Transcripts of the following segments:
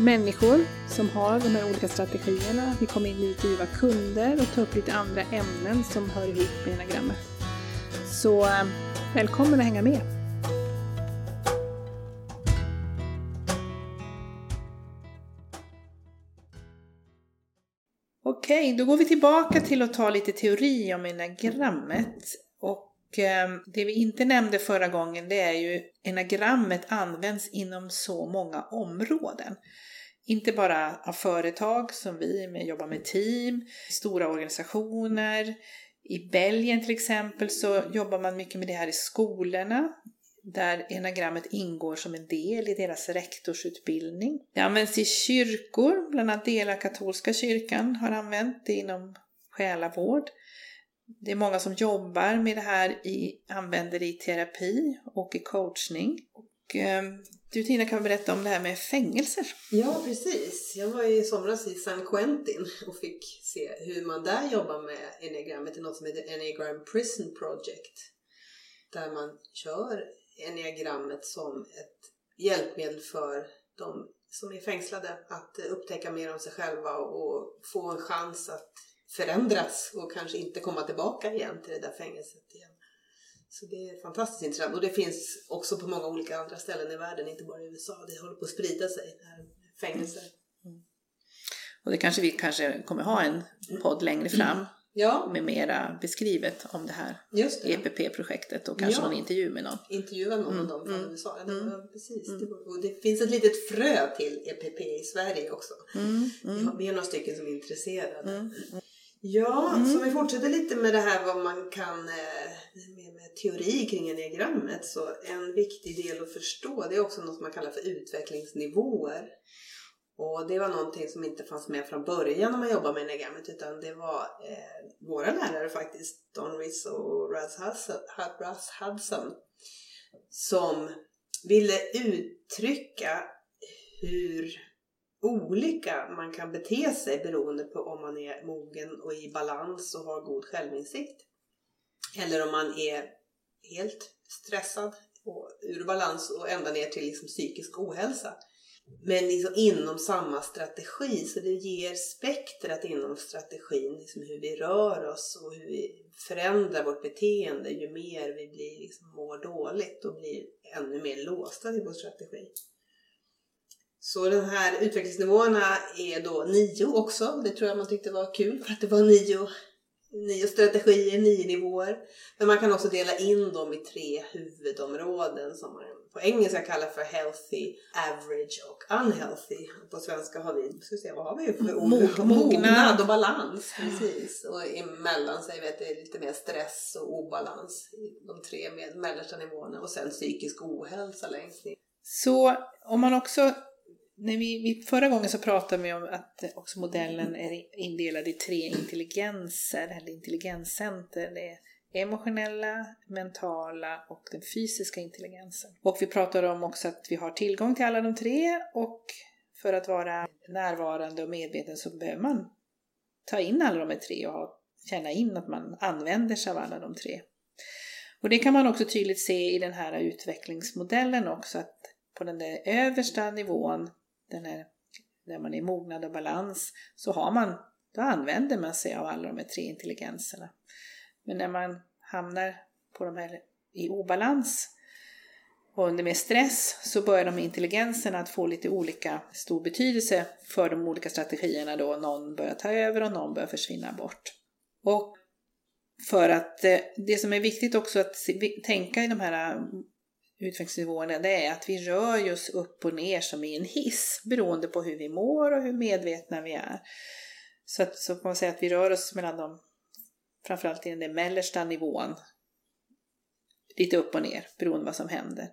människor som har de här olika strategierna. Vi kommer in intervjua kunder och ta upp lite andra ämnen som hör ihop med enagrammet. Så eh, välkommen att hänga med! Okej, då går vi tillbaka till att ta lite teori om enagrammet. Och ehm, det vi inte nämnde förra gången det är ju enagrammet används inom så många områden. Inte bara av företag som vi med, jobbar med team, stora organisationer. I Belgien till exempel så jobbar man mycket med det här i skolorna där enagrammet ingår som en del i deras rektorsutbildning. Det används i kyrkor, bland annat delar katolska kyrkan har använt det inom själavård. Det är många som jobbar med det här, i, använder det i terapi och i coachning. Och, eh, du Tina kan berätta om det här med fängelser. Ja, precis. Jag var i somras i San Quentin och fick se hur man där jobbar med enneagrammet i något som heter Enneagram Prison Project. Där man kör enneagrammet som ett hjälpmedel för de som är fängslade att upptäcka mer om sig själva och få en chans att förändras och kanske inte komma tillbaka igen till det där fängelset igen. Så det är fantastiskt intressant och det finns också på många olika andra ställen i världen, inte bara i USA. Det håller på att sprida sig, det här fängelser. Mm. Och det kanske vi kanske kommer ha en podd längre fram ja. med mera beskrivet om det här EPP-projektet och kanske ja. någon intervju med någon. Intervjua någon mm. av dem från mm. USA. Ja, mm. precis. Mm. och det finns ett litet frö till EPP i Sverige också. Mm. Mm. Vi är några stycken som är intresserade. Ja, mm. så vi fortsätter lite med det här vad man kan eh, med, med teori kring enneagrammet så en viktig del att förstå det är också något man kallar för utvecklingsnivåer. Och det var någonting som inte fanns med från början när man jobbade med enneagrammet utan det var eh, våra lärare faktiskt, Don Riss och Russ Hudson, som ville uttrycka hur olika man kan bete sig beroende på om man är mogen och i balans och har god självinsikt. Eller om man är helt stressad och ur balans och ända ner till liksom psykisk ohälsa. Men liksom inom samma strategi, så det ger spektrat inom strategin, liksom hur vi rör oss och hur vi förändrar vårt beteende ju mer vi blir liksom mår dåligt och blir ännu mer låsta i vår strategi. Så de här utvecklingsnivåerna är då nio också. Det tror jag man tyckte var kul för att det var nio, nio strategier, nio nivåer. Men man kan också dela in dem i tre huvudområden som man på engelska kallar för healthy, average och unhealthy. På svenska har vi, ska se, vad har vi för ord? Mognad och balans. Precis. Och emellan säger vi att det är lite mer stress och obalans. De tre mellersta nivåerna och sen psykisk ohälsa längst ner. Så om man också när vi, vi, förra gången så pratade vi om att också modellen är indelad i tre intelligenser, eller intelligenscenter. Det är emotionella, mentala och den fysiska intelligensen. Och vi pratade om också att vi har tillgång till alla de tre och för att vara närvarande och medveten så behöver man ta in alla de tre och ha, känna in att man använder sig av alla de tre. Och det kan man också tydligt se i den här utvecklingsmodellen också att på den där översta nivån den här, när man är mognad och balans, så har man, då använder man sig av alla de här tre intelligenserna. Men när man hamnar på de här i obalans och under mer stress så börjar de intelligenserna att få lite olika stor betydelse för de olika strategierna då. Någon börjar ta över och någon börjar försvinna bort. Och För att eh, det som är viktigt också att tänka i de här utvecklingsnivåerna det är att vi rör oss upp och ner som i en hiss beroende på hur vi mår och hur medvetna vi är. Så, att, så kan man säga att vi rör oss mellan de, framförallt i den mellersta nivån, lite upp och ner beroende på vad som händer.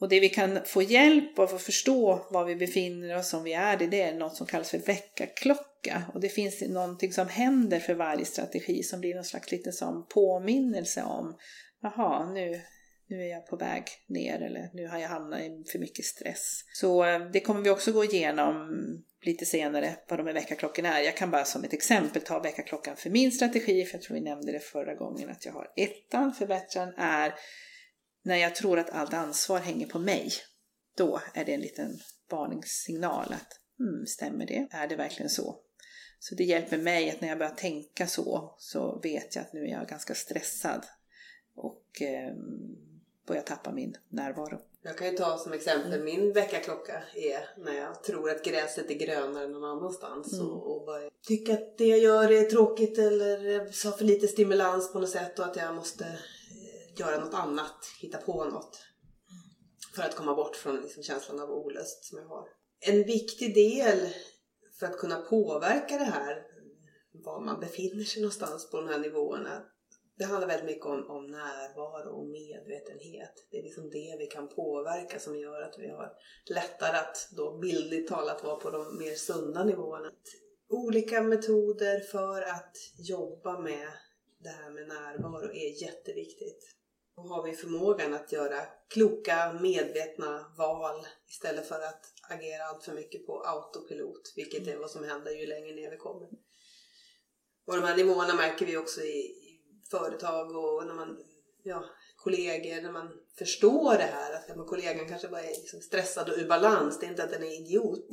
Och det vi kan få hjälp av att förstå var vi befinner oss, som vi är, det, det är något som kallas för väckarklocka. Och det finns någonting som händer för varje strategi som blir någon slags lite som påminnelse om, jaha, nu, nu är jag på väg ner eller nu har jag hamnat i för mycket stress. Så eh, det kommer vi också gå igenom lite senare vad de här väckarklockorna är. Jag kan bara som ett exempel ta väckarklockan för min strategi, för jag tror vi nämnde det förra gången att jag har ettan. Förbättraren är när jag tror att allt ansvar hänger på mig. Då är det en liten varningssignal att hmm, stämmer det? Är det verkligen så? Så det hjälper mig att när jag börjar tänka så, så vet jag att nu är jag ganska stressad och eh, börjar tappa min närvaro. Jag kan ju ta som exempel mm. min väckarklocka är när jag tror att gräset är grönare någon annanstans mm. och, och bara tycker att det jag gör är tråkigt eller har för lite stimulans på något sätt och att jag måste eh, göra något annat, hitta på något. För att komma bort från liksom känslan av olust som jag har. En viktig del för att kunna påverka det här, var man befinner sig någonstans på de här nivåerna, det handlar väldigt mycket om, om närvaro och medvetenhet. Det är liksom det vi kan påverka som gör att vi har lättare att då bildligt talat vara på de mer sunda nivåerna. Olika metoder för att jobba med det här med närvaro är jätteviktigt. Då har vi förmågan att göra kloka, medvetna val istället för att agera allt för mycket på autopilot, vilket är vad som händer ju längre ner vi kommer. Och de här nivåerna märker vi också i, företag och när man, ja, kollegor, när man förstår det här att ja, kollegan kanske bara är liksom stressad och ur balans. Det är inte att den är idiot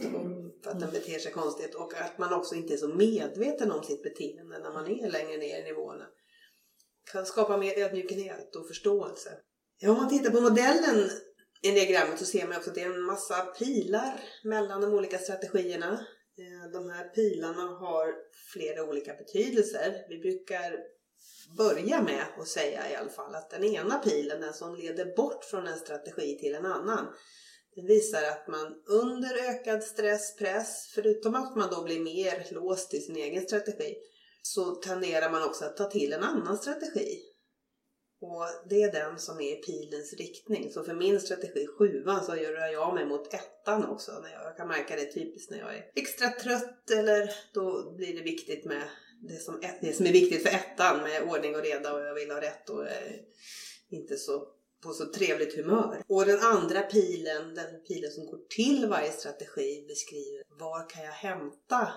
för att den beter sig konstigt och att man också inte är så medveten om sitt beteende när man är längre ner i nivåerna. Kan skapa mer ödmjukhet och förståelse. Ja, om man tittar på modellen i diagrammet så ser man också att det är en massa pilar mellan de olika strategierna. Eh, de här pilarna har flera olika betydelser. Vi brukar börja med att säga i alla fall att den ena pilen, den som leder bort från en strategi till en annan, den visar att man under ökad stress, press, förutom att man då blir mer låst i sin egen strategi, så tenderar man också att ta till en annan strategi. Och det är den som är pilens riktning. Så för min strategi sjuan så rör jag mig mot ettan också. När jag, jag kan märka det typiskt när jag är extra trött eller då blir det viktigt med det som, det som är viktigt för ettan med ordning och reda och jag vill ha rätt och eh, inte så på så trevligt humör. Och den andra pilen, den pilen som går till varje strategi beskriver var kan jag hämta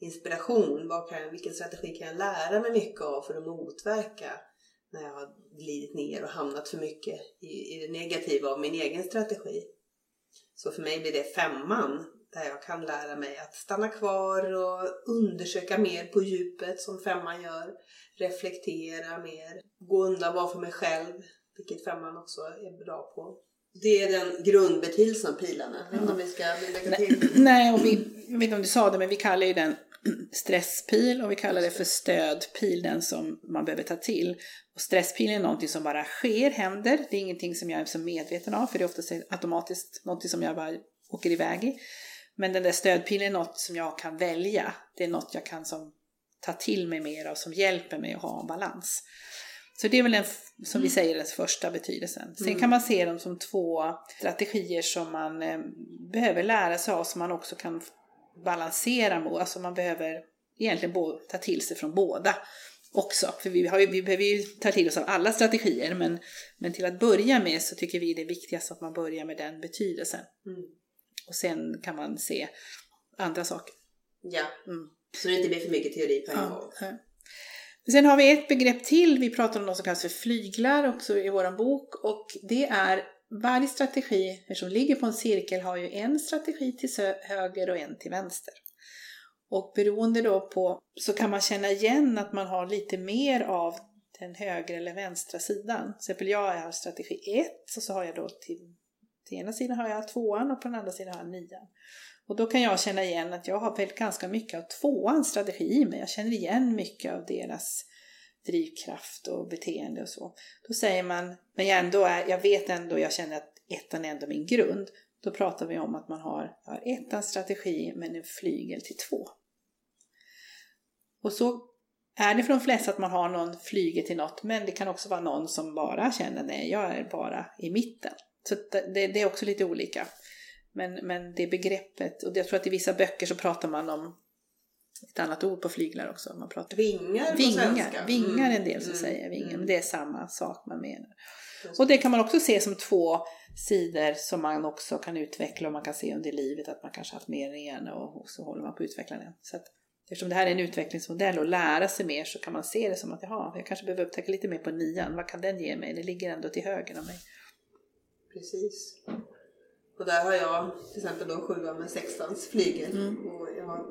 inspiration? Var kan, vilken strategi kan jag lära mig mycket av för att motverka när jag har glidit ner och hamnat för mycket i, i det negativa av min egen strategi? Så för mig blir det femman där jag kan lära mig att stanna kvar och undersöka mer på djupet som femman gör. Reflektera mer, gå undan, vara för mig själv, vilket femman också är bra på. Det är den grundbetydelsen av pilarna. Jag vet inte om vi ska lägga till. Nej, och vi, jag vet inte om du sa det, men vi kallar ju den stresspil och vi kallar det för stödpil, den som man behöver ta till. Och stresspilen är någonting som bara sker, händer. Det är ingenting som jag är så medveten av, för det är oftast automatiskt någonting som jag bara åker iväg i. Men den där stödpilen är något som jag kan välja. Det är något jag kan som, ta till mig mer av som hjälper mig att ha en balans. Så det är väl en, som vi mm. säger den första betydelsen. Sen mm. kan man se dem som två strategier som man eh, behöver lära sig av som man också kan balansera mot. Alltså man behöver egentligen ta till sig från båda också. För vi, har ju, vi behöver ju ta till oss av alla strategier men, men till att börja med så tycker vi det är viktigast att man börjar med den betydelsen. Mm. Och sen kan man se andra saker. Ja, mm. så det inte blir för mycket teori på en ja, gång. Ja. Sen har vi ett begrepp till, vi pratar om något som kallas för flyglar också i vår bok och det är varje strategi som ligger på en cirkel har ju en strategi till höger och en till vänster. Och beroende då på så kan man känna igen att man har lite mer av den högra eller vänstra sidan. Till exempel jag har strategi 1 och så har jag då till till ena sidan har jag tvåan och på den andra sidan har jag nian. Och då kan jag känna igen att jag har väl ganska mycket av tvåans strategi i mig. Jag känner igen mycket av deras drivkraft och beteende och så. Då säger man, men jag, ändå är, jag vet ändå, jag känner att ettan är ändå min grund. Då pratar vi om att man har, har ettans strategi men en flygel till två. Och så är det för de flesta att man har någon flyger till något, men det kan också vara någon som bara känner nej, jag är bara i mitten. Så det, det är också lite olika. Men, men det begreppet, och jag tror att i vissa böcker så pratar man om ett annat ord på flyglar också. Man pratar vingar på vingar, svenska. Vingar Mm. en del som Mm. säger vingar, Mm. men det är samma sak man menar. Och det kan man också se som två sidor som man också kan utveckla och man kan se under livet att man kanske haft mer än ena och, så håller man på att utveckla den. Så att, eftersom det här är en utvecklingsmodell och lära sig mer så kan man se det som att jaha, jag kanske behöver upptäcka lite mer på nian. Vad kan den ge mig? Det ligger ändå till höger av mig. Precis. Och där har jag till exempel då sjuan med sextans flygel. Mm. Och jag har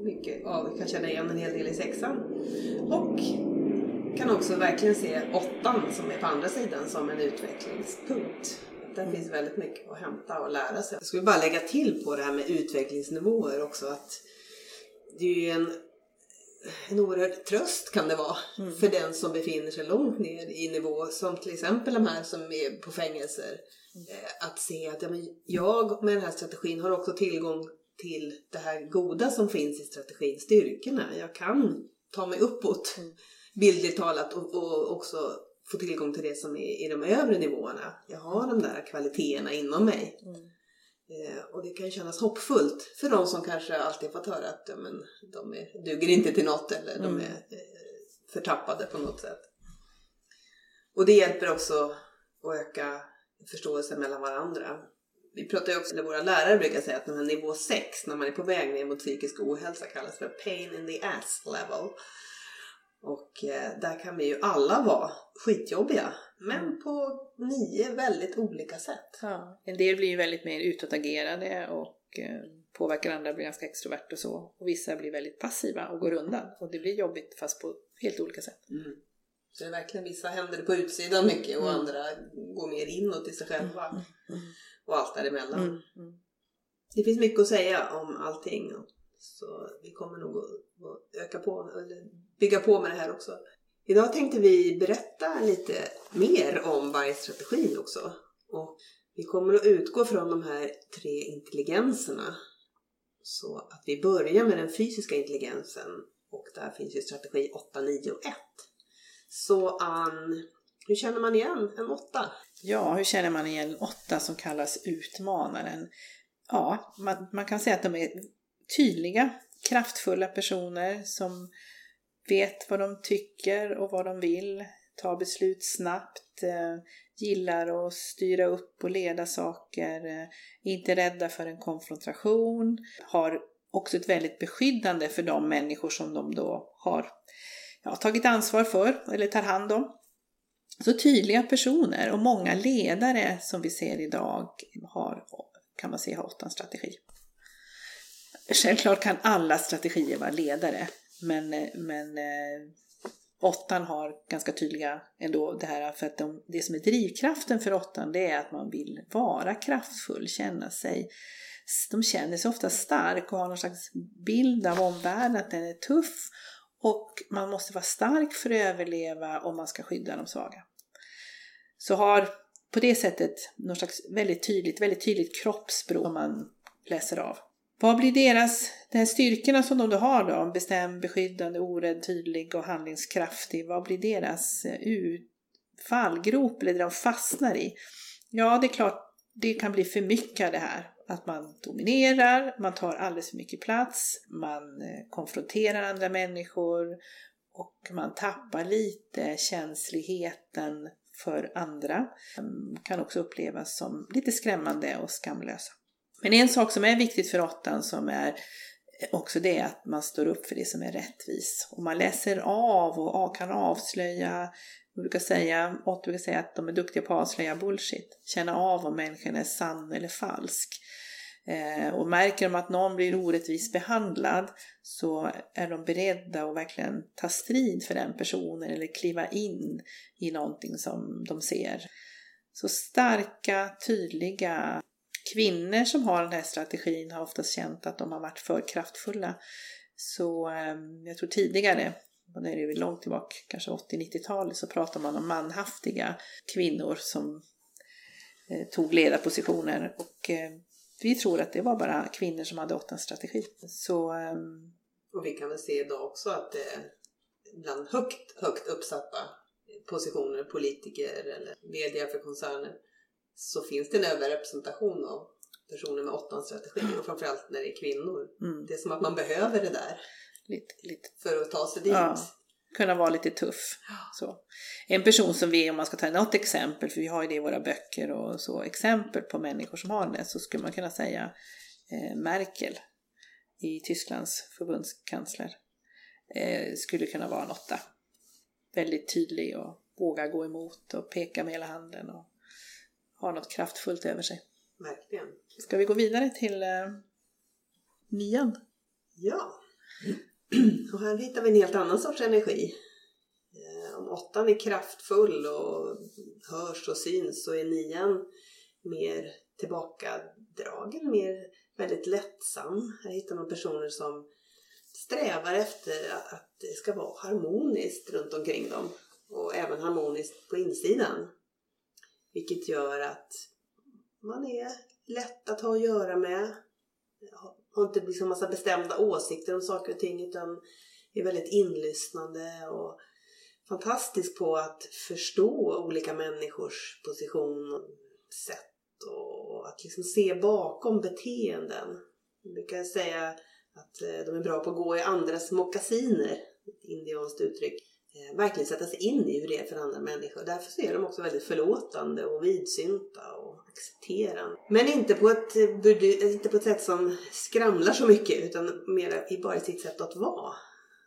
mycket av, kan känna igen en hel del i sexan. Och kan också verkligen se åttan som är på andra sidan som en utvecklingspunkt. Där finns väldigt mycket att hämta och lära sig. Jag skulle bara lägga till på det här med utvecklingsnivåer också att det är ju en, en oerhörd tröst kan det vara för den som befinner sig långt ner i nivå som till exempel de här som är på fängelser. Eh, Att se att ja, men jag med den här strategin har också tillgång till det här goda som finns i strategin, styrkorna. Jag kan ta mig uppåt, bildligt talat, och, och också få tillgång till det som är i de övre nivåerna. Jag har de där kvaliteterna inom mig. Eh, och det kan kännas hoppfullt för de som kanske alltid fått höra att men, de är, duger inte till något eller de Mm. är eh, förtappade på något sätt. Och det hjälper också att öka förståelsen mellan varandra. Vi pratar ju också, eller våra lärare brukar säga att den här nivå 6, när man är på väg ner mot psykisk ohälsa, kallas för pain in the ass level. Och eh, där kan vi ju alla vara skitjobbiga, men på nio väldigt olika sätt. Ja. En del blir ju väldigt mer utåtagerade och eh, påverkar andra, blir ganska extrovert och så. Och vissa blir väldigt passiva och går undan. Och det blir jobbigt fast på helt olika sätt. Mm. Så det är verkligen vissa händer på utsidan mycket och Mm. andra går mer inåt i sig själva. Mm. Och allt däremellan. Mm. Mm. Det finns mycket att säga om allting. Så vi kommer nog att att öka på, eller bygga på med det här också. Idag tänkte vi berätta lite mer om vargstrategin också. Och vi kommer att utgå från de här tre intelligenserna. Så att vi börjar med den fysiska intelligensen. Och där finns ju strategi 8, 9 och 1. Så Ann, hur känner man igen en 8? Ja, hur känner man igen en åtta som kallas utmanaren? Ja, man, man kan säga att de är tydliga, kraftfulla personer som vet vad de tycker och vad de vill, tar beslut snabbt, eh, gillar att styra upp och leda saker, eh, inte rädda för en konfrontation, har också ett väldigt beskyddande för de människor som de då har ja, tagit ansvar för eller tar hand om. Så tydliga personer och många ledare som vi ser idag har, kan man säga, har åttan strategi. Självklart kan alla strategier vara ledare, men, eh, men eh, åttan har ganska tydliga ändå det här för att de, det som är drivkraften för åttan det är att man vill vara kraftfull, känna sig de känner sig ofta stark och har någon slags bild av omvärlden att den är tuff och man måste vara stark för att överleva om man ska skydda de svaga. Så har på det sättet någon slags väldigt tydligt, väldigt tydligt kroppsspråk som man läser av. Vad blir deras, de här styrkorna som de då har då, bestämd, beskyddande, orädd, tydlig och handlingskraftig, vad blir deras eh, fallgrop eller det de fastnar i? Ja, det är klart, det kan bli för mycket av det här. Att man dominerar, man tar alldeles för mycket plats, man eh, konfronterar andra människor och man tappar lite känsligheten för andra. Ehm, kan också upplevas som lite skrämmande och skamlösa. Men en sak som är viktigt för åttan som är också det att man står upp för det som är rättvis. Och man läser av och kan avslöja, man brukar säga, åtta brukar säga att de är duktiga på att avslöja bullshit. Känna av om människan är sann eller falsk. Eh, och märker de att någon blir orättvist behandlad så är de beredda att verkligen ta strid för den personen eller kliva in i någonting som de ser. Så starka, tydliga kvinnor som har den här strategin har oftast känt att de har varit för kraftfulla. Så ehm, jag tror tidigare, och det är det långt tillbaka, kanske 80-90-talet, så pratar man om manhaftiga kvinnor som eh, tog ledarpositioner. Och eh, vi tror att det var bara kvinnor som hade åttans strategi. Så, ehm, och vi kan väl se idag också att det bland högt, högt uppsatta positioner, politiker eller media för koncerner, så finns det en överrepresentation av personer med åttans strategi och framförallt när det är kvinnor. Mm. Det är som att man behöver det där lite, lite. för att ta sig dit. Ja, kunna vara lite tuff. Så. En person som vi, om man ska ta något exempel, för vi har ju det i våra böcker och så, exempel på människor som har det, så skulle man kunna säga eh, Merkel i Tysklands förbundskansler eh, skulle kunna vara en åtta. Väldigt tydlig och våga gå emot och peka med hela handen och ha något kraftfullt över sig. Verkligen. Ska vi gå vidare till eh, nian? Ja. Och här hittar vi en helt annan sorts energi. Eh, om åttan är kraftfull och hörs och syns så är nian mer tillbakadragen, mer väldigt lättsam. Här hittar man personer som strävar efter att det ska vara harmoniskt runt omkring dem och även harmoniskt på insidan. Vilket gör att man är lätt att ha att göra med, har inte liksom massa bestämda åsikter om saker och ting utan är väldigt inlyssnande och fantastisk på att förstå olika människors position och sätt och att liksom se bakom beteenden. Jag brukar säga att eh, de är bra på att gå i andras mockasiner, ett indianskt uttryck. Eh, verkligen sätta sig in i hur det är för andra människor. Därför så är de också väldigt förlåtande och vidsynta och accepterande. Men inte på ett, eh, eh, inte på ett sätt som skramlar så mycket utan mer i bara sitt sätt att vara.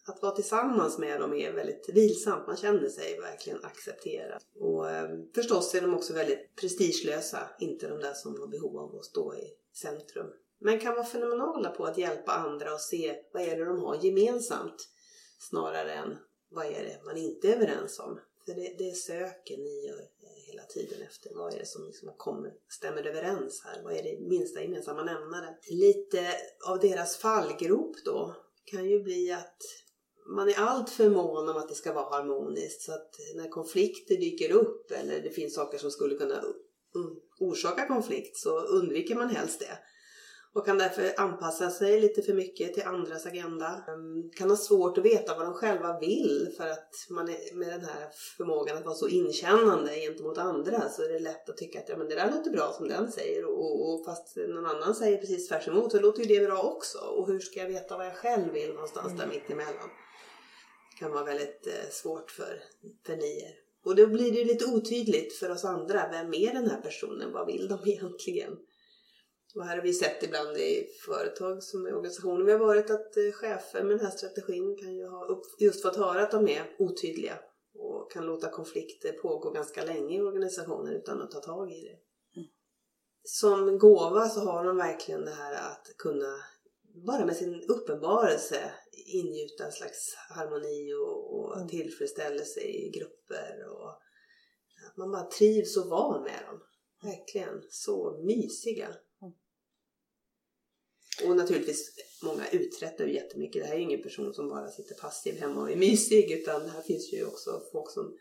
Att vara tillsammans med dem är väldigt vilsamt. Man känner sig verkligen accepterad. Och eh, förstås är de också väldigt prestigelösa. Inte de där som har behov av att stå i centrum. Men kan vara fenomenala på att hjälpa andra och se vad är det de har gemensamt. Snarare än vad är det man inte är överens om. För det, det söker ni eh, hela tiden efter. Vad är det som liksom kommer, stämmer överens här? Vad är det minsta gemensamma nämnare? Lite av deras fallgrop då kan ju bli att man är alltför mån om att det ska vara harmoniskt så att när konflikter dyker upp eller det finns saker som skulle kunna mm, orsaka konflikt så undviker man helst det och kan därför anpassa sig lite för mycket till andras agenda. Um, kan ha svårt att veta vad de själva vill för att man är med den här förmågan att vara så inkännande gentemot andra så är det lätt att tycka att ja, men det där låter bra som den säger och, och fast någon annan säger precis tvärs emot så låter ju det bra också. Och hur ska jag veta vad jag själv vill någonstans mm. där mitt emellan? Det kan vara väldigt eh, svårt för, för nior. Och då blir det lite otydligt för oss andra. Vem är den här personen? Vad vill de egentligen? Och här har vi sett ibland i företag som i organisationer vi har varit att eh, chefer med den här strategin kan ju ha upp, just fått höra att de är otydliga och kan låta konflikter pågå ganska länge i organisationen utan att ta tag i det. Mm. Som gåva så har de verkligen det här att kunna bara med sin uppenbarelse ingjuta en slags harmoni och, och mm. tillfredsställelse i grupper och att man bara trivs och var med dem. Verkligen så mysiga. Och naturligtvis, många uträttar ju jättemycket. Det här är ju ingen person som bara sitter passiv hemma och är mysig utan här finns ju också folk som...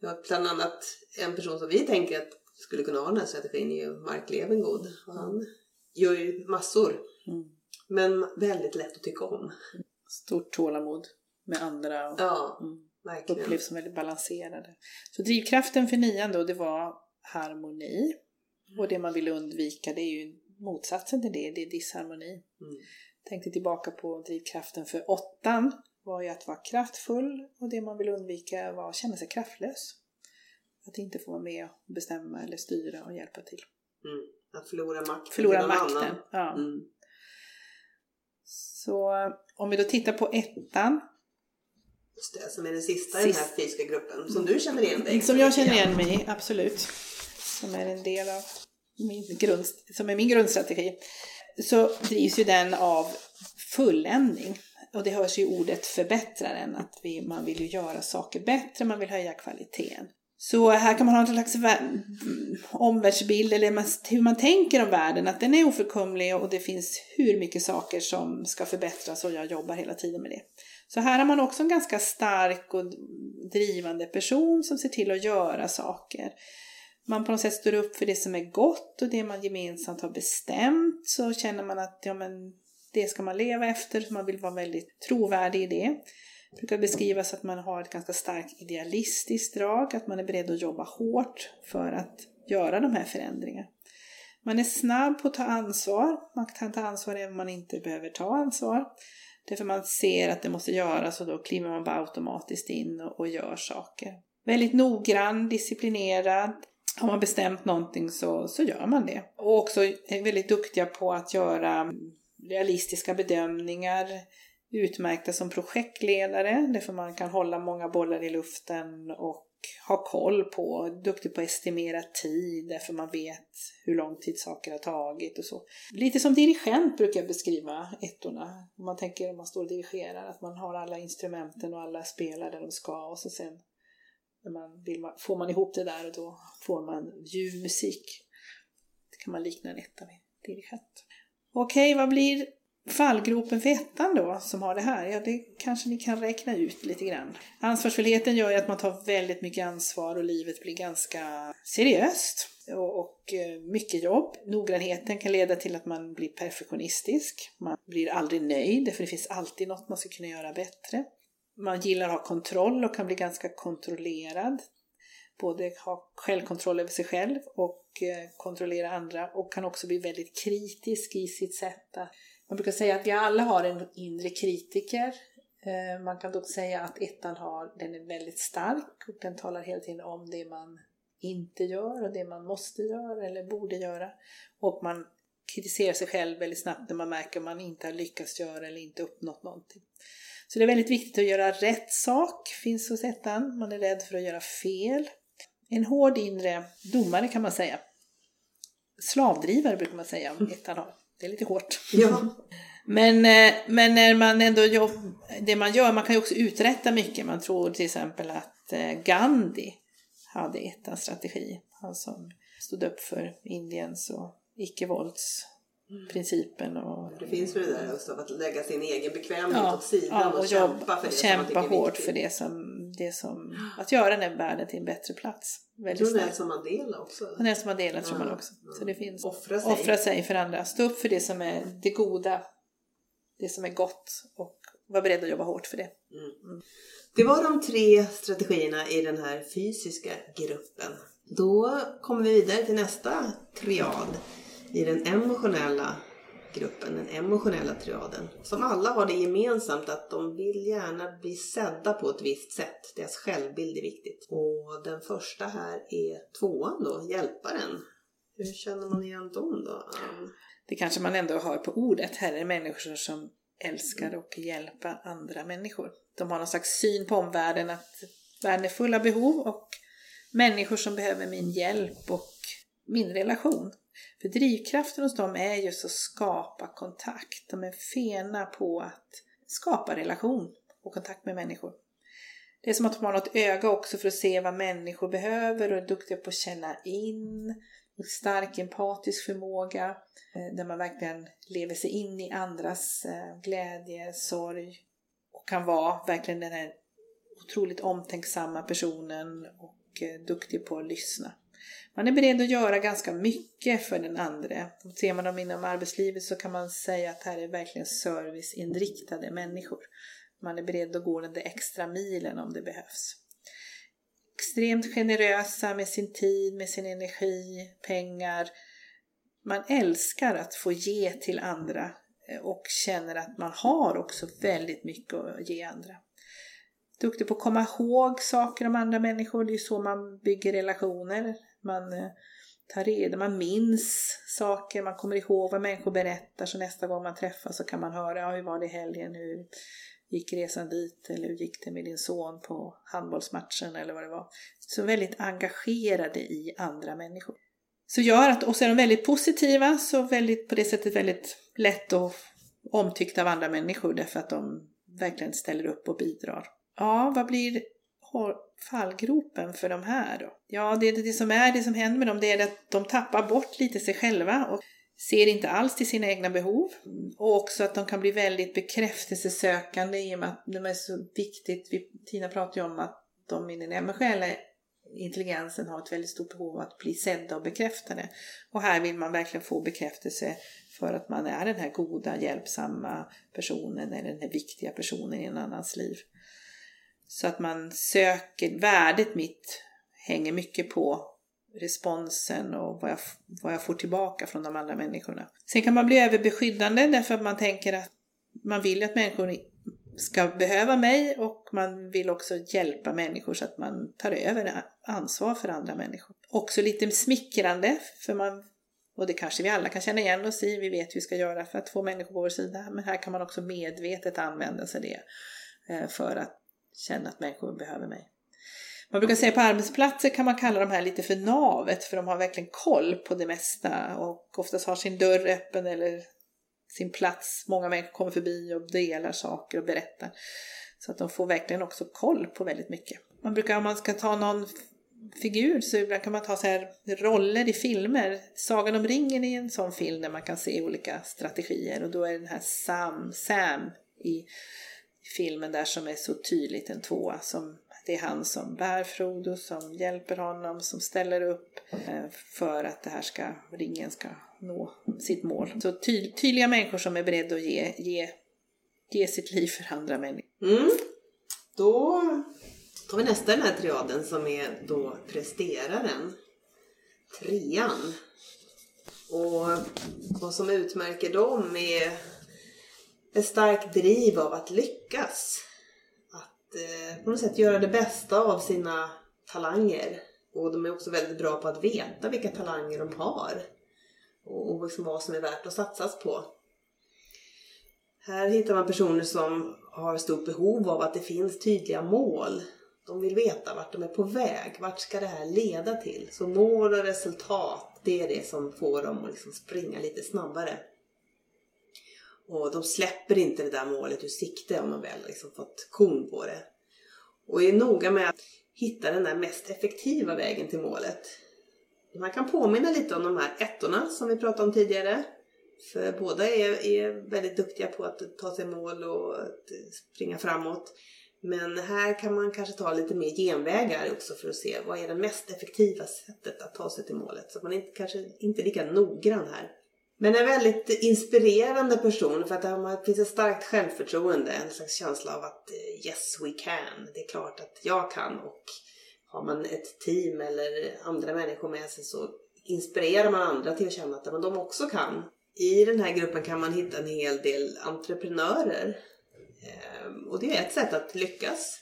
Vi har bland annat en person som vi tänker att skulle kunna ha den här strategin är ju Mark Levengood. Och han gör ju massor. Mm. Men väldigt lätt att tycka om. Stort tålamod med andra. Och, ja, mm. Upplevs som väldigt balanserade. Så drivkraften för nian då, det var harmoni. Och det man vill undvika det är ju motsatsen till det, det är disharmoni. Mm. Tänkte tillbaka på drivkraften för åttan var ju att vara kraftfull och det man vill undvika var att känna sig kraftlös. Att inte få vara med och bestämma eller styra och hjälpa till. Mm. Att förlora makten Förlora makten, annan. ja. Mm. Så om vi då tittar på ettan. Just det, som är den sista Sist. i den här fysiska gruppen. Som du känner igen dig Som jag känner igen mig absolut. Som är en del av min grund, som är min grundstrategi, så drivs ju den av fulländning. Och det hörs ju ordet förbättraren, att vi, man vill ju göra saker bättre, man vill höja kvaliteten. Så här kan man ha en slags mm, omvärldsbild, eller hur man tänker om världen, att den är oförkomlig och det finns hur mycket saker som ska förbättras och jag jobbar hela tiden med det. Så här har man också en ganska stark och drivande person som ser till att göra saker. Man på något sätt står upp för det som är gott och det man gemensamt har bestämt så känner man att ja, men det ska man leva efter, man vill vara väldigt trovärdig i det. Det brukar beskrivas att man har ett ganska starkt idealistiskt drag, att man är beredd att jobba hårt för att göra de här förändringarna. Man är snabb på att ta ansvar, man kan ta ansvar även om man inte behöver ta ansvar. Därför man ser att det måste göras och då kliver man bara automatiskt in och, och gör saker. Väldigt noggrann, disciplinerad. Har man bestämt någonting så, så gör man det. Och också är väldigt duktiga på att göra realistiska bedömningar, utmärkta som projektledare, därför man kan hålla många bollar i luften och ha koll på, duktig på att estimera tid därför man vet hur lång tid saker har tagit och så. Lite som dirigent brukar jag beskriva ettorna. Om man tänker om man står och dirigerar, att man har alla instrumenten och alla spelar där de ska och så sen man vill, får man ihop det där och då får man ljuv musik. Det kan man likna en etta med dirigent. Okej, vad blir fallgropen för ettan då, som har det här? Ja, det kanske ni kan räkna ut lite grann. Ansvarsfullheten gör ju att man tar väldigt mycket ansvar och livet blir ganska seriöst och, eh, mycket jobb. Noggrannheten kan leda till att man blir perfektionistisk. Man blir aldrig nöjd, för det finns alltid något man ska kunna göra bättre. Man gillar att ha kontroll och kan bli ganska kontrollerad både ha självkontroll över sig själv och eh, kontrollera andra och kan också bli väldigt kritisk i sitt sätt att... Man brukar säga att vi alla har en inre kritiker. Eh, man kan dock säga att ettan har, den är väldigt stark och den talar hela tiden om det man inte gör och det man måste göra eller borde göra. Och man kritiserar sig själv väldigt snabbt när man märker att man inte har lyckats göra eller inte uppnått någonting. Så det är väldigt viktigt att göra rätt sak, finns hos ettan. Man är rädd för att göra fel. En hård inre domare kan man säga. Slavdrivare brukar man säga om ettan har. Det är lite hårt. Ja. Men, eh, men när man ändå jobb, det man gör, man kan ju också uträtta mycket. Man tror till exempel att eh, Gandhi hade ettans strategi. Han som stod upp för Indiens och icke-vålds principen. Och, det finns väl det där just av att lägga sin egen bekvämlighet ja, åt sidan ja, och, och kämpa för det kämpa som man hårt viktigt. för det som, det som, att göra den här världen till en bättre plats. Jag Väldigt tror starkt. Nelson Mandela också. Och Nelson Mandela tror Ja, man också. ja. Så det finns Offra sig. offra sig för andra. Stå upp för det som är det goda, det som är gott och vara beredd att jobba hårt för det. Det var de tre strategierna i den här fysiska gruppen. Då kommer vi vidare till nästa triad i den emotionella gruppen, den emotionella triaden. Som alla har det gemensamt att de vill gärna bli sedda på ett visst sätt. Deras självbild är viktigt. Och den första här är tvåan då, hjälparen. Hur känner man igen dem då? Det kanske man ändå har på ordet. Här är människor som älskar och hjälpa andra människor. De har någon slags syn på omvärlden att världen är full av behov och människor som behöver min hjälp och min relation. För drivkraften hos dem är just att skapa kontakt. De är fena på att skapa relation och kontakt med människor. Det är som att de har något öga också för att se vad människor behöver och är duktiga på att känna in. Och stark empatisk förmåga eh, där man verkligen lever sig in i andras eh, glädje, sorg och kan vara verkligen den här otroligt omtänksamma personen och eh, duktig på att lyssna. Man är beredd att göra ganska mycket för den andra. Ser man dem inom arbetslivet så kan man säga att här är verkligen serviceinriktade människor. Man är beredd att gå den där extra milen om det behövs. Extremt generösa med sin tid, med sin energi, pengar. Man älskar att få ge till andra eh, och känner att man har också väldigt mycket att ge andra. Duktig på att komma ihåg saker om andra människor, det är ju så man bygger relationer. Man eh, tar reda, man minns saker, man kommer ihåg vad människor berättar så nästa gång man träffas så kan man höra, ja hur var det i helgen, hur gick resan dit eller hur gick det med din son på handbollsmatchen eller vad det var. Så väldigt engagerade i andra människor. Så gör att, och så är de väldigt positiva, så väldigt, på det sättet väldigt lätt och omtyckta av andra människor därför att de verkligen ställer upp och bidrar. Ja, vad blir fallgropen för de här då? Ja, det, det som är det som händer med dem det är att de tappar bort lite sig själva och ser inte alls till sina egna behov och också att de kan bli väldigt bekräftelsesökande i och med att de är så viktigt. Tina pratar ju om att de i den emotionella intelligensen har ett väldigt stort behov av att bli sedda och bekräftade. Och här vill man verkligen få bekräftelse för att man är den här goda, hjälpsamma personen eller den här viktiga personen i en annans liv. Så att man söker, värdet mitt hänger mycket på responsen och vad jag, vad jag får tillbaka från de andra människorna. Sen kan man bli överbeskyddande därför att man tänker att man vill att människor ska behöva mig och man vill också hjälpa människor så att man tar över ansvar för andra människor. Också lite smickrande, för man, och det kanske vi alla kan känna igen oss i, vi vet hur vi ska göra för att få människor på vår sida, men här kan man också medvetet använda sig av det eh, för att känna att människor behöver mig. Man brukar säga på arbetsplatser kan man kalla de här lite för navet för de har verkligen koll på det mesta och oftast har sin dörr öppen eller sin plats. Många människor kommer förbi och delar saker och berättar. Så att de får verkligen också koll på väldigt mycket. Man brukar, om man ska ta någon figur så ibland kan man ta så här roller i filmer. Sagan om ringen är en sån film där man kan se olika strategier och då är den här Sam, Sam i filmen där som är så tydligt en tvåa som det är han som bär Frodo, som hjälper honom, som ställer upp eh, för att det här ska, ringen ska nå sitt mål. Så ty tydliga människor som är beredda att ge, ge, ge sitt liv för andra människor. Mm. Då tar vi nästa den här triaden som är då presteraren. Trean. Och vad som utmärker dem är ett starkt driv av att lyckas. Att eh, på något sätt göra det bästa av sina talanger. Och de är också väldigt bra på att veta vilka talanger de har och liksom vad som är värt att satsas på. Här hittar man personer som har stort behov av att det finns tydliga mål. De vill veta vart de är på väg. Vart ska det här leda till? Så mål och resultat, det är det som får dem att liksom springa lite snabbare. Och de släpper inte det där målet ur sikte om de väl liksom fått kon på det. Och är noga med att hitta den där mest effektiva vägen till målet. Man kan påminna lite om de här ettorna som vi pratade om tidigare. För båda är, är väldigt duktiga på att ta sig mål och springa framåt. Men här kan man kanske ta lite mer genvägar också för att se vad är det mest effektiva sättet att ta sig till målet. Så man är inte, kanske inte lika noggrann här. Men en väldigt inspirerande person för att det finns ett starkt självförtroende, en slags känsla av att eh, yes we can, det är klart att jag kan och har man ett team eller andra människor med sig så inspirerar man andra till att känna att de också kan. I den här gruppen kan man hitta en hel del entreprenörer. Ehm, och det är ett sätt att lyckas.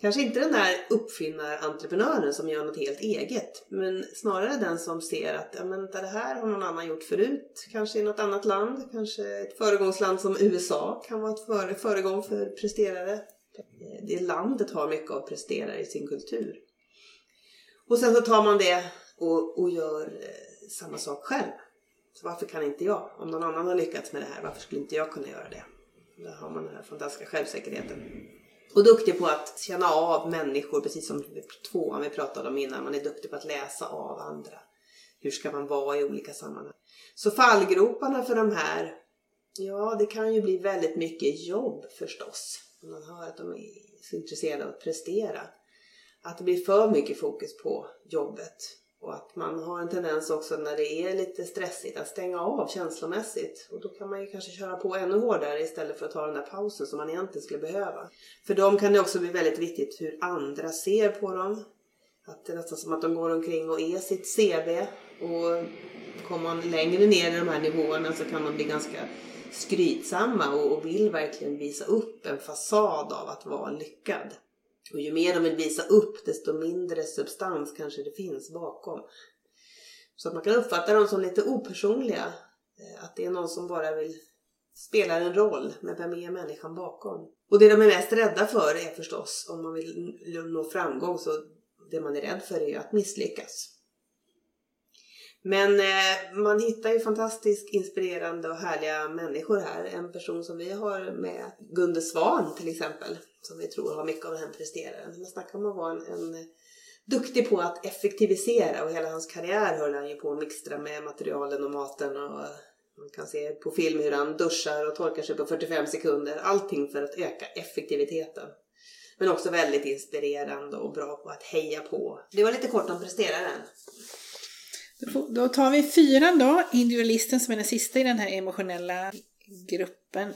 Kanske inte den där uppfinnarentreprenören som gör något helt eget. Men snarare den som ser att ja, men det här har någon annan gjort förut. Kanske i något annat land. Kanske ett föregångsland som USA kan vara ett föregång för presterare eh, det landet har mycket av presterare i sin kultur. Och sen så tar man det och, och gör eh, samma sak själv. Så varför kan inte jag? Om någon annan har lyckats med det här, varför skulle inte jag kunna göra det? Där har man den här fantastiska självsäkerheten. Och duktig på att känna av människor, precis som tvåan vi pratade om innan. Man är duktig på att läsa av andra. Hur ska man vara i olika sammanhang? Så fallgroparna för de här, ja det kan ju bli väldigt mycket jobb förstås man hör att de är så intresserade av att prestera. Att det blir för mycket fokus på jobbet och att man har en tendens också när det är lite stressigt att stänga av känslomässigt. Och då kan man ju kanske köra på ännu hårdare istället för att ta den där pausen som man egentligen skulle behöva. För dem kan det också bli väldigt viktigt hur andra ser på dem. Att det är nästan som att de går omkring och är sitt CV. Och kommer man längre ner i de här nivåerna så kan man bli ganska skrytsamma och, vill verkligen visa upp en fasad av att vara lyckad. Och ju mer de vill visa upp desto mindre substans kanske det finns bakom. Så att man kan uppfatta dem som lite opersonliga. Eh, att det är någon som bara vill spela en roll, men vem är människan bakom? Och det de är mest rädda för är förstås, om man vill nå framgång, så det man är rädd för är att misslyckas. Men eh, man hittar ju fantastiskt inspirerande och härliga människor här. En person som vi har med, Gunde Svan till exempel, som vi tror har mycket av den här presteraren. Man snackar om att vara en, en eh, duktig på att effektivisera och hela hans karriär höll han ju på att mixtra med materialen och maten och eh, man kan se på film hur han duschar och torkar sig på 45 sekunder. Allting för att öka effektiviteten. Men också väldigt inspirerande och bra på att heja på. Det var lite kort om presteraren. Då tar vi fyran då, individualisten som är den sista i den här emotionella gruppen.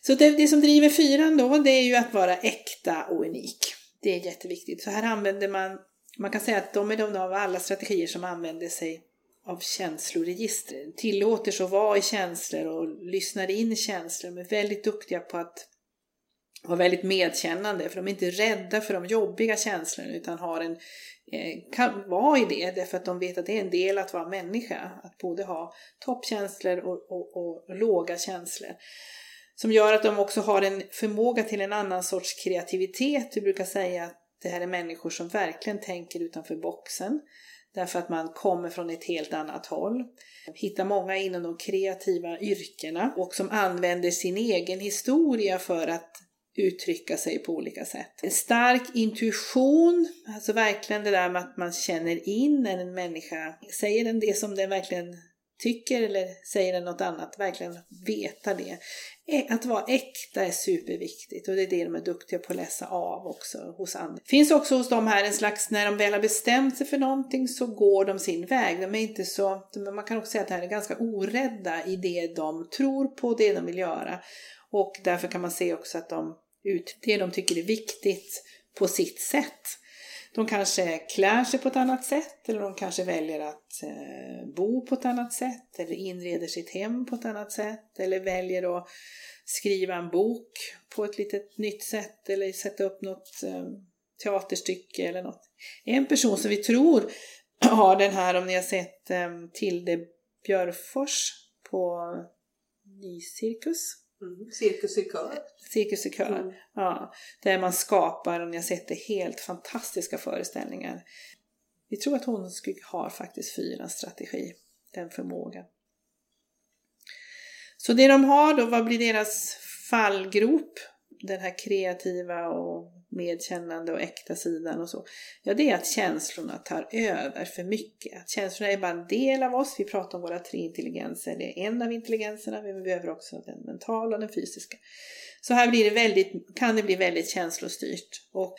Så det, det som driver fyran då, det är ju att vara äkta och unik. Det är jätteviktigt. Så här använder man, man kan säga att de är de av alla strategier som använder sig av känsloregister. Tillåter sig att vara i känslor och lyssnar in känslor. De är väldigt duktiga på att vara väldigt medkännande för de är inte rädda för de jobbiga känslorna utan har en, eh, kan vara i det därför att de vet att det är en del att vara människa. Att både ha toppkänslor och, och, och låga känslor. Som gör att de också har en förmåga till en annan sorts kreativitet. Vi brukar säga att det här är människor som verkligen tänker utanför boxen. Därför att man kommer från ett helt annat håll. Hittar många inom de kreativa yrkena och som använder sin egen historia för att uttrycka sig på olika sätt. En stark intuition, alltså verkligen det där med att man känner in när en människa säger den det som den verkligen tycker eller säger den något annat, verkligen veta det. Att vara äkta är superviktigt och det är det de är duktiga på att läsa av också hos andra. Det finns också hos dem här en slags, när de väl har bestämt sig för någonting så går de sin väg. De är inte så, man kan också säga att de här är ganska orädda i det de tror på, det de vill göra. Och därför kan man se också att de ut det de tycker är viktigt på sitt sätt. De kanske klär sig på ett annat sätt eller de kanske väljer att eh, bo på ett annat sätt eller inreder sitt hem på ett annat sätt eller väljer att skriva en bok på ett litet nytt sätt eller sätta upp något eh, teaterstycke eller något. En person som vi tror har den här, om ni har sett eh, Tilde Björfors på Nycirkus, Mm. Cirkus i kör. Cirkus i kör, mm. ja. Där man skapar, om ni har sett det, helt fantastiska föreställningar. Vi tror att hon har faktiskt fyra strategi, den förmågan. Så det de har då, vad blir deras fallgrop? Den här kreativa och medkännande och äkta sidan och så. Ja, det är att känslorna tar över för mycket. Att känslorna är bara en del av oss. Vi pratar om våra tre intelligenser. Det är en av intelligenserna, men vi behöver också den mentala och den fysiska. Så här blir det väldigt, kan det bli väldigt känslostyrt och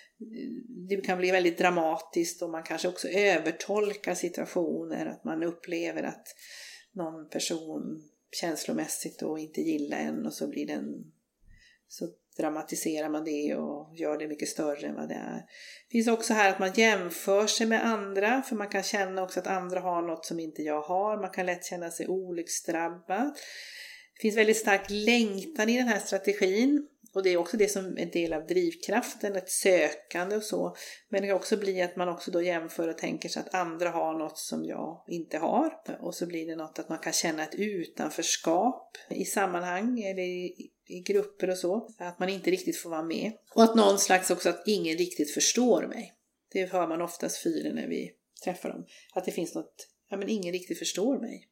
det kan bli väldigt dramatiskt och man kanske också övertolkar situationer, att man upplever att någon person känslomässigt då inte gillar en och så blir den så dramatiserar man det och gör det mycket större än vad det är. Det finns också här att man jämför sig med andra, för man kan känna också att andra har något som inte jag har. Man kan lätt känna sig olycksdrabbad. Det finns väldigt stark längtan i den här strategin. Och det är också det som är en del av drivkraften, ett sökande och så. Men det kan också bli att man också då jämför och tänker sig att andra har något som jag inte har. Och så blir det något att man kan känna ett utanförskap i sammanhang eller i, i grupper och så. Att man inte riktigt får vara med. Och att någon slags också att ingen riktigt förstår mig. Det hör man oftast fyra när vi träffar dem. Att det finns något, ja men ingen riktigt förstår mig.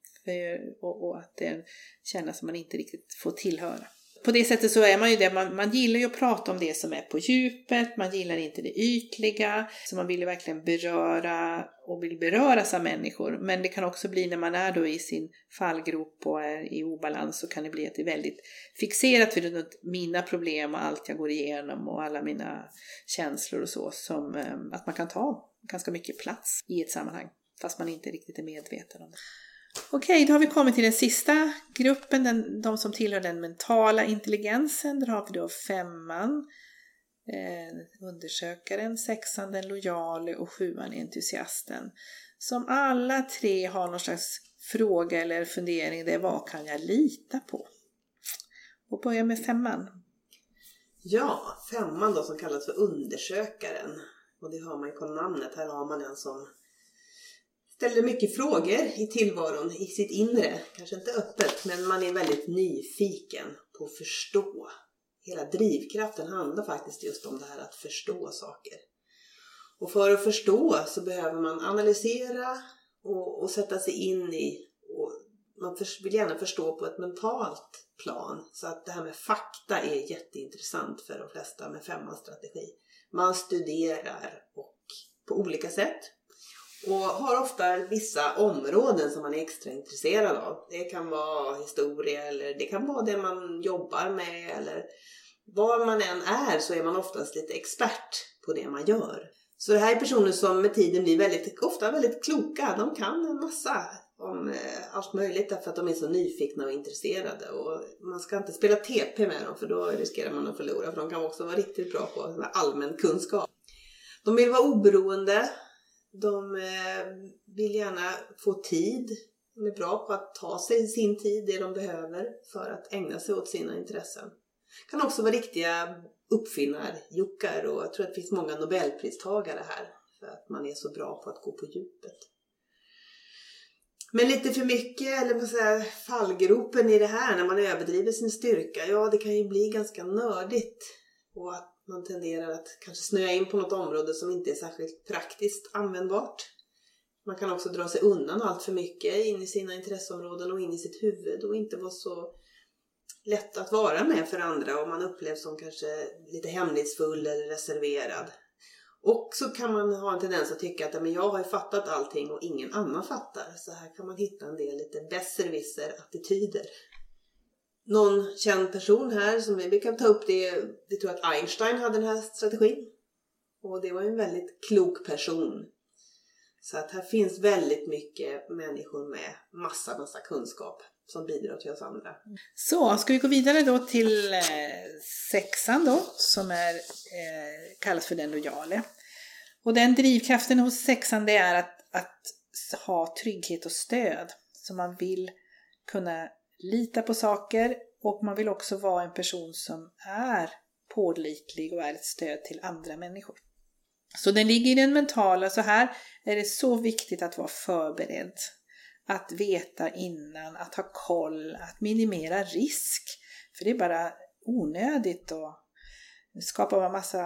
Och, och att det känns som man inte riktigt får tillhöra på det sättet så är man ju det, man, man gillar ju att prata om det som är på djupet, man gillar inte det ytliga, så man vill ju verkligen beröra och vill beröras av människor. Men det kan också bli när man är då i sin fallgrop och är i obalans så kan det bli att det är väldigt fixerat vid mina problem och allt jag går igenom och alla mina känslor och så, som eh, att man kan ta ganska mycket plats i ett sammanhang fast man inte riktigt är medveten om det. Okej, då har vi kommit till den sista gruppen, den, de som tillhör den mentala intelligensen. Där har vi då femman, eh, undersökaren, sexan, den lojale och sjuan, entusiasten. Som alla tre har någon slags fråga eller fundering, det är vad kan jag lita på? Och börja med femman. Ja, femman då som kallas för undersökaren. Och det har man ju på namnet. Här har man en som ställer mycket frågor i tillvaron, i sitt inre. Kanske inte öppet, men man är väldigt nyfiken på att förstå. Hela drivkraften handlar faktiskt just om det här att förstå saker. Och för att förstå så behöver man analysera och, och sätta sig in i och man vill gärna förstå på ett mentalt plan. Så att det här med fakta är jätteintressant för de flesta med femmans strategi. Man studerar och på olika sätt. Och har ofta vissa områden som man är extra intresserad av. Det kan vara historia eller det kan vara det man jobbar med eller var man än är så är man oftast lite expert på det man gör. Så det här är personer som med tiden blir väldigt, ofta väldigt kloka. De kan en massa om eh, allt möjligt därför att de är så nyfikna och intresserade. Och man ska inte spela TP med dem för då riskerar man att förlora för de kan också vara riktigt bra på allmän kunskap. De vill vara oberoende. De eh, vill gärna få tid. De är bra på att ta sig sin tid, det de behöver för att ägna sig åt sina intressen. Kan också vara riktiga uppfinnarjuckar och jag tror att det finns många nobelpristagare här för att man är så bra på att gå på djupet. Men lite för mycket, eller man säger fallgropen i det här när man överdriver sin styrka, ja det kan ju bli ganska nördigt. Och att man tenderar att kanske snöa in på något område som inte är särskilt praktiskt användbart. Man kan också dra sig undan allt för mycket in i sina intresseområden och in i sitt huvud och inte vara så lätt att vara med för andra och man upplevs som kanske lite hemlighetsfull eller reserverad. Och så kan man ha en tendens att tycka att men jag har ju fattat allting och ingen annan fattar. Så här kan man hitta en del lite besserwisser attityder. Någon känd person här som vi kan ta upp det, vi tror att Einstein hade den här strategin. Och det var en väldigt klok person. Så att här finns väldigt mycket människor med massa, massa kunskap som bidrar till oss andra. Så, ska vi gå vidare då till eh, sexan då, som är, eh, kallas för den lojale. Och den drivkraften hos sexan det är att, att ha trygghet och stöd. Så man vill kunna lita på saker och man vill också vara en person som är pålitlig och är ett stöd till andra människor. Så den ligger i den mentala, så här är det så viktigt att vara förberedd att veta innan, att ha koll, att minimera risk. För det är bara onödigt och skapar en massa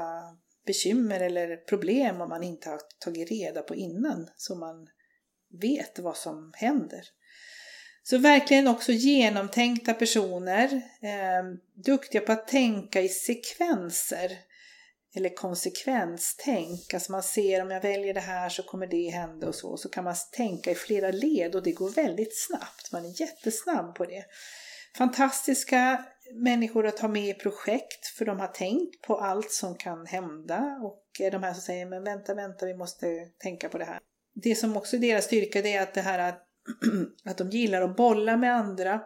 bekymmer eller problem om man inte har tagit reda på innan så man vet vad som händer. Så verkligen också genomtänkta personer, eh, duktiga på att tänka i sekvenser eller konsekvenstänk. Alltså man ser om jag väljer det här så kommer det hända och så. Så kan man tänka i flera led och det går väldigt snabbt. Man är jättesnabb på det. Fantastiska människor att ha med i projekt för de har tänkt på allt som kan hända och är de här som säger men vänta, vänta, vi måste tänka på det här. Det som också är deras styrka det är att det här att, att de gillar att bolla med andra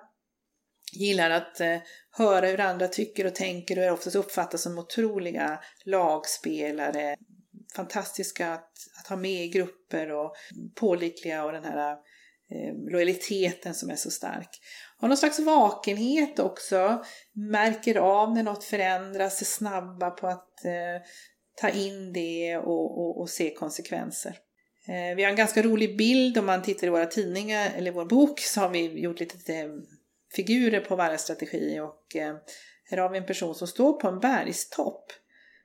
gillar att eh, höra hur andra tycker och tänker och är oftast uppfattas som otroliga lagspelare. Fantastiska att, att ha med i grupper och pålitliga och den här eh, lojaliteten som är så stark. Har någon slags vakenhet också, märker av när något förändras, är snabba på att eh, ta in det och, och, och se konsekvenser. Eh, vi har en ganska rolig bild om man tittar i våra tidningar eller vår bok så har vi gjort lite figurer på varje strategi och eh, här har vi en person som står på en bergstopp.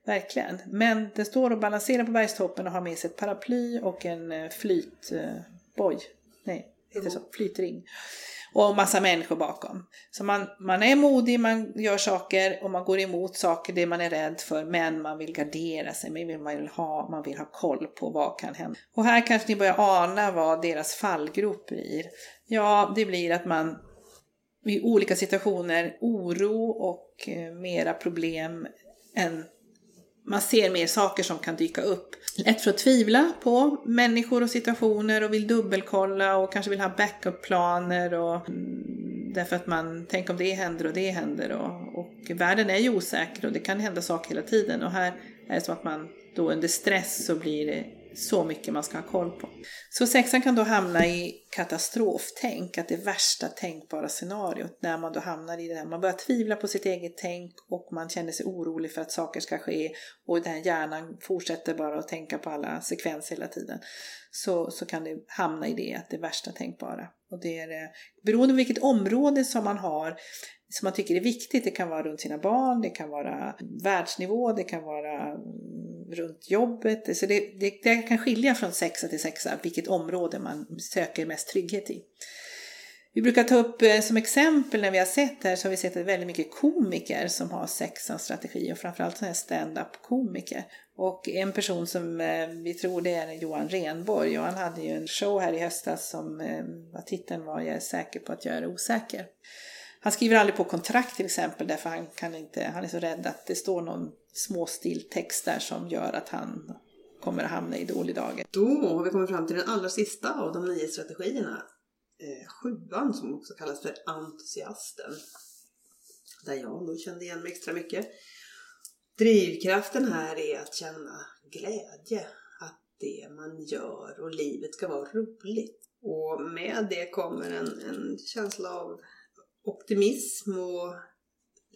Verkligen. Men den står och balanserar på bergstoppen och har med sig ett paraply och en eh, flytboj. Nej, heter så? Flytring. Och massa människor bakom. Så man, man är modig, man gör saker och man går emot saker, det man är rädd för, men man vill gardera sig, man vill, man vill, ha, man vill ha koll på vad kan hända. Och här kanske ni börjar ana vad deras fallgrop blir. Ja, det blir att man i olika situationer oro och eh, mera problem än man ser mer saker som kan dyka upp. Lätt för att tvivla på människor och situationer och vill dubbelkolla och kanske vill ha backup-planer och mm, därför att man tänker om det händer och det händer och, och världen är ju osäker och det kan hända saker hela tiden och här är det som att man då under stress så blir det så mycket man ska ha koll på. Så sexan kan då hamna i katastroftänk, att det värsta tänkbara scenariot när man då hamnar i det här, man börjar tvivla på sitt eget tänk och man känner sig orolig för att saker ska ske och den här hjärnan fortsätter bara att tänka på alla sekvenser hela tiden. Så, så kan det hamna i det, att det värsta tänkbara. Och det är eh, beroende på vilket område som man har som man tycker är viktigt. Det kan vara runt sina barn, det kan vara världsnivå, det kan vara mm, runt jobbet. Så det, det, det kan skilja från sexa till sexa vilket område man söker mest trygghet i. Vi brukar ta upp eh, som exempel när vi har sett här så har vi sett att väldigt mycket komiker som har sex som strategi och framförallt sådana här stand-up komiker. Och en person som eh, vi tror det är Johan Renborg och han hade ju en show här i höstas som eh, titeln var Jag är säker på att jag är osäker. Han skriver aldrig på kontrakt till exempel därför han, kan inte, han är så rädd att det står någon småstiltext där som gör att han kommer att hamna i dålig dager. Då har vi kommit fram till den allra sista av de nio strategierna. Eh, sjuan som också kallas för entusiasten. Där jag nog kände igen mig extra mycket. Drivkraften här är att känna glädje. Att det man gör och livet ska vara roligt. Och med det kommer en, en känsla av optimism och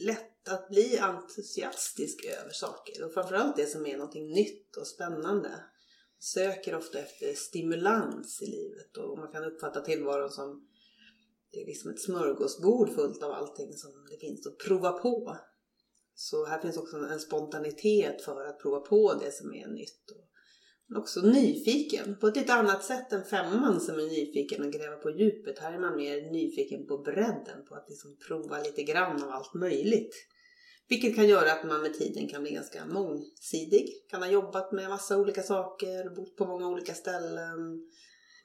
lätt att bli entusiastisk över saker. Och framförallt det som är någonting nytt och spännande. Söker ofta efter stimulans i livet och man kan uppfatta tillvaron som det är liksom ett smörgåsbord fullt av allting som det finns att prova på. Så här finns också en spontanitet för att prova på det som är nytt. och också nyfiken, på ett lite annat sätt än femman som är nyfiken och gräva på djupet. Här är man mer nyfiken på bredden, på att liksom prova lite grann av allt möjligt. Vilket kan göra att man med tiden kan bli ganska mångsidig. Kan ha jobbat med massa olika saker, bott på många olika ställen,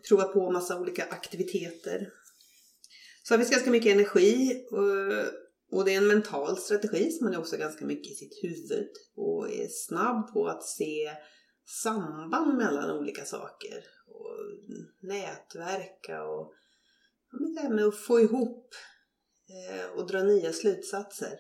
provat på massa olika aktiviteter. Så det finns ganska mycket energi eh, och det är en mental strategi som man är också ganska mycket i sitt huvud och är snabb på att se samband mellan olika saker och nätverka och det här med att få ihop eh, och dra nya slutsatser.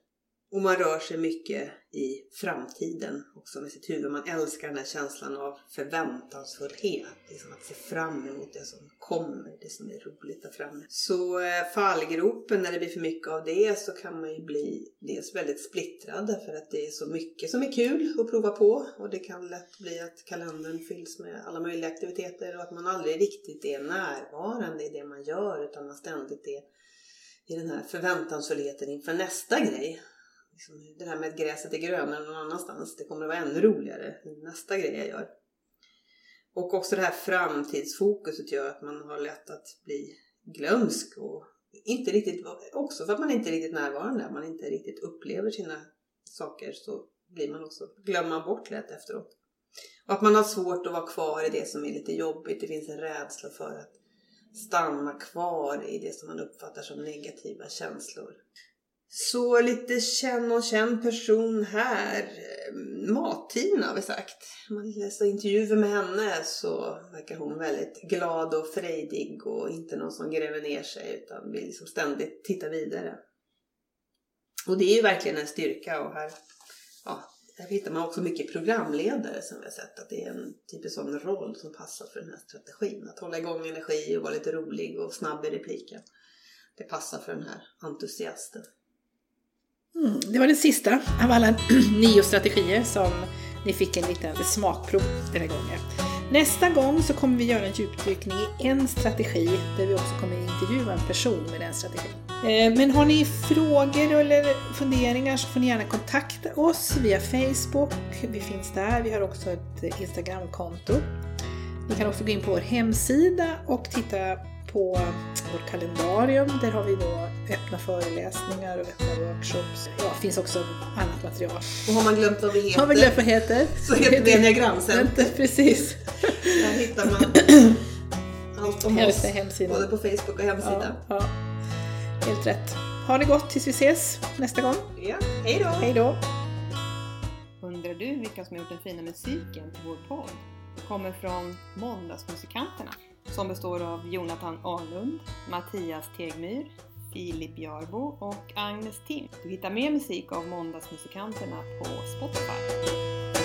Och man rör sig mycket i framtiden också med sitt huvud. Man älskar den här känslan av förväntansfullhet. Liksom att se fram emot det som kommer, det som är roligt där framme. Så eh, fallgropen, när det blir för mycket av det så kan man ju bli dels väldigt splittrad därför att det är så mycket som är kul att prova på. Och det kan lätt bli att kalendern fylls med alla möjliga aktiviteter och att man aldrig riktigt är närvarande i det man gör utan man ständigt är i den här förväntansfullheten inför nästa grej liksom, det här med att gräset är grönare någon annanstans. Det kommer att vara ännu roligare nästa grej jag gör. Och också det här framtidsfokuset gör att man har lätt att bli glömsk och inte riktigt, också för att man inte är riktigt närvarande, man inte riktigt upplever sina saker så blir man också, glömma bort lätt efteråt. Och att man har svårt att vara kvar i det som är lite jobbigt. Det finns en rädsla för att stanna kvar i det som man uppfattar som negativa känslor. Så lite känn och känn person här. Ehm, Martina har vi sagt. Om man läser intervjuer med henne så verkar hon väldigt glad och frejdig och inte någon som gräver ner sig utan vill liksom ständigt titta vidare. Och det är ju verkligen en styrka och här, ja, här hittar man också mycket programledare som vi har sett att det är en typisk sån roll som passar för den här strategin. Att hålla igång energi och vara lite rolig och snabb i repliken. Det passar för den här entusiasten. Mm, det var den sista av alla nio strategier som ni fick en liten smakprov den här gången. Nästa gång så kommer vi göra en djupdykning i en strategi där vi också kommer intervjua en person med den strategin. Eh, men har ni frågor eller funderingar så får ni gärna kontakta oss via Facebook. Vi finns där. Vi har också ett Instagramkonto. Ni kan också gå in på vår hemsida och titta på vårt kalendarium. Där har vi då öppna föreläsningar och öppna workshops. Ja, det finns också annat material. Och har man glömt vad vi heter, har man glömt vad heter så heter vi Enneagramcenter. Precis. Där hittar man allt om oss, hemsidan. både på Facebook och hemsidan. Ja, ja. Helt rätt. Ha det gott tills vi ses nästa gång. Ja, hej då! Hej då! Undrar du vilka som har gjort den fina musiken till vår podd? Kommer från Måndagsmusikanterna som består av Jonathan Ahlund, Mattias Tegmyr, Filip Jarbo och Agnes Tim. Du hittar mer musik av Måndagsmusikanterna på Spotify.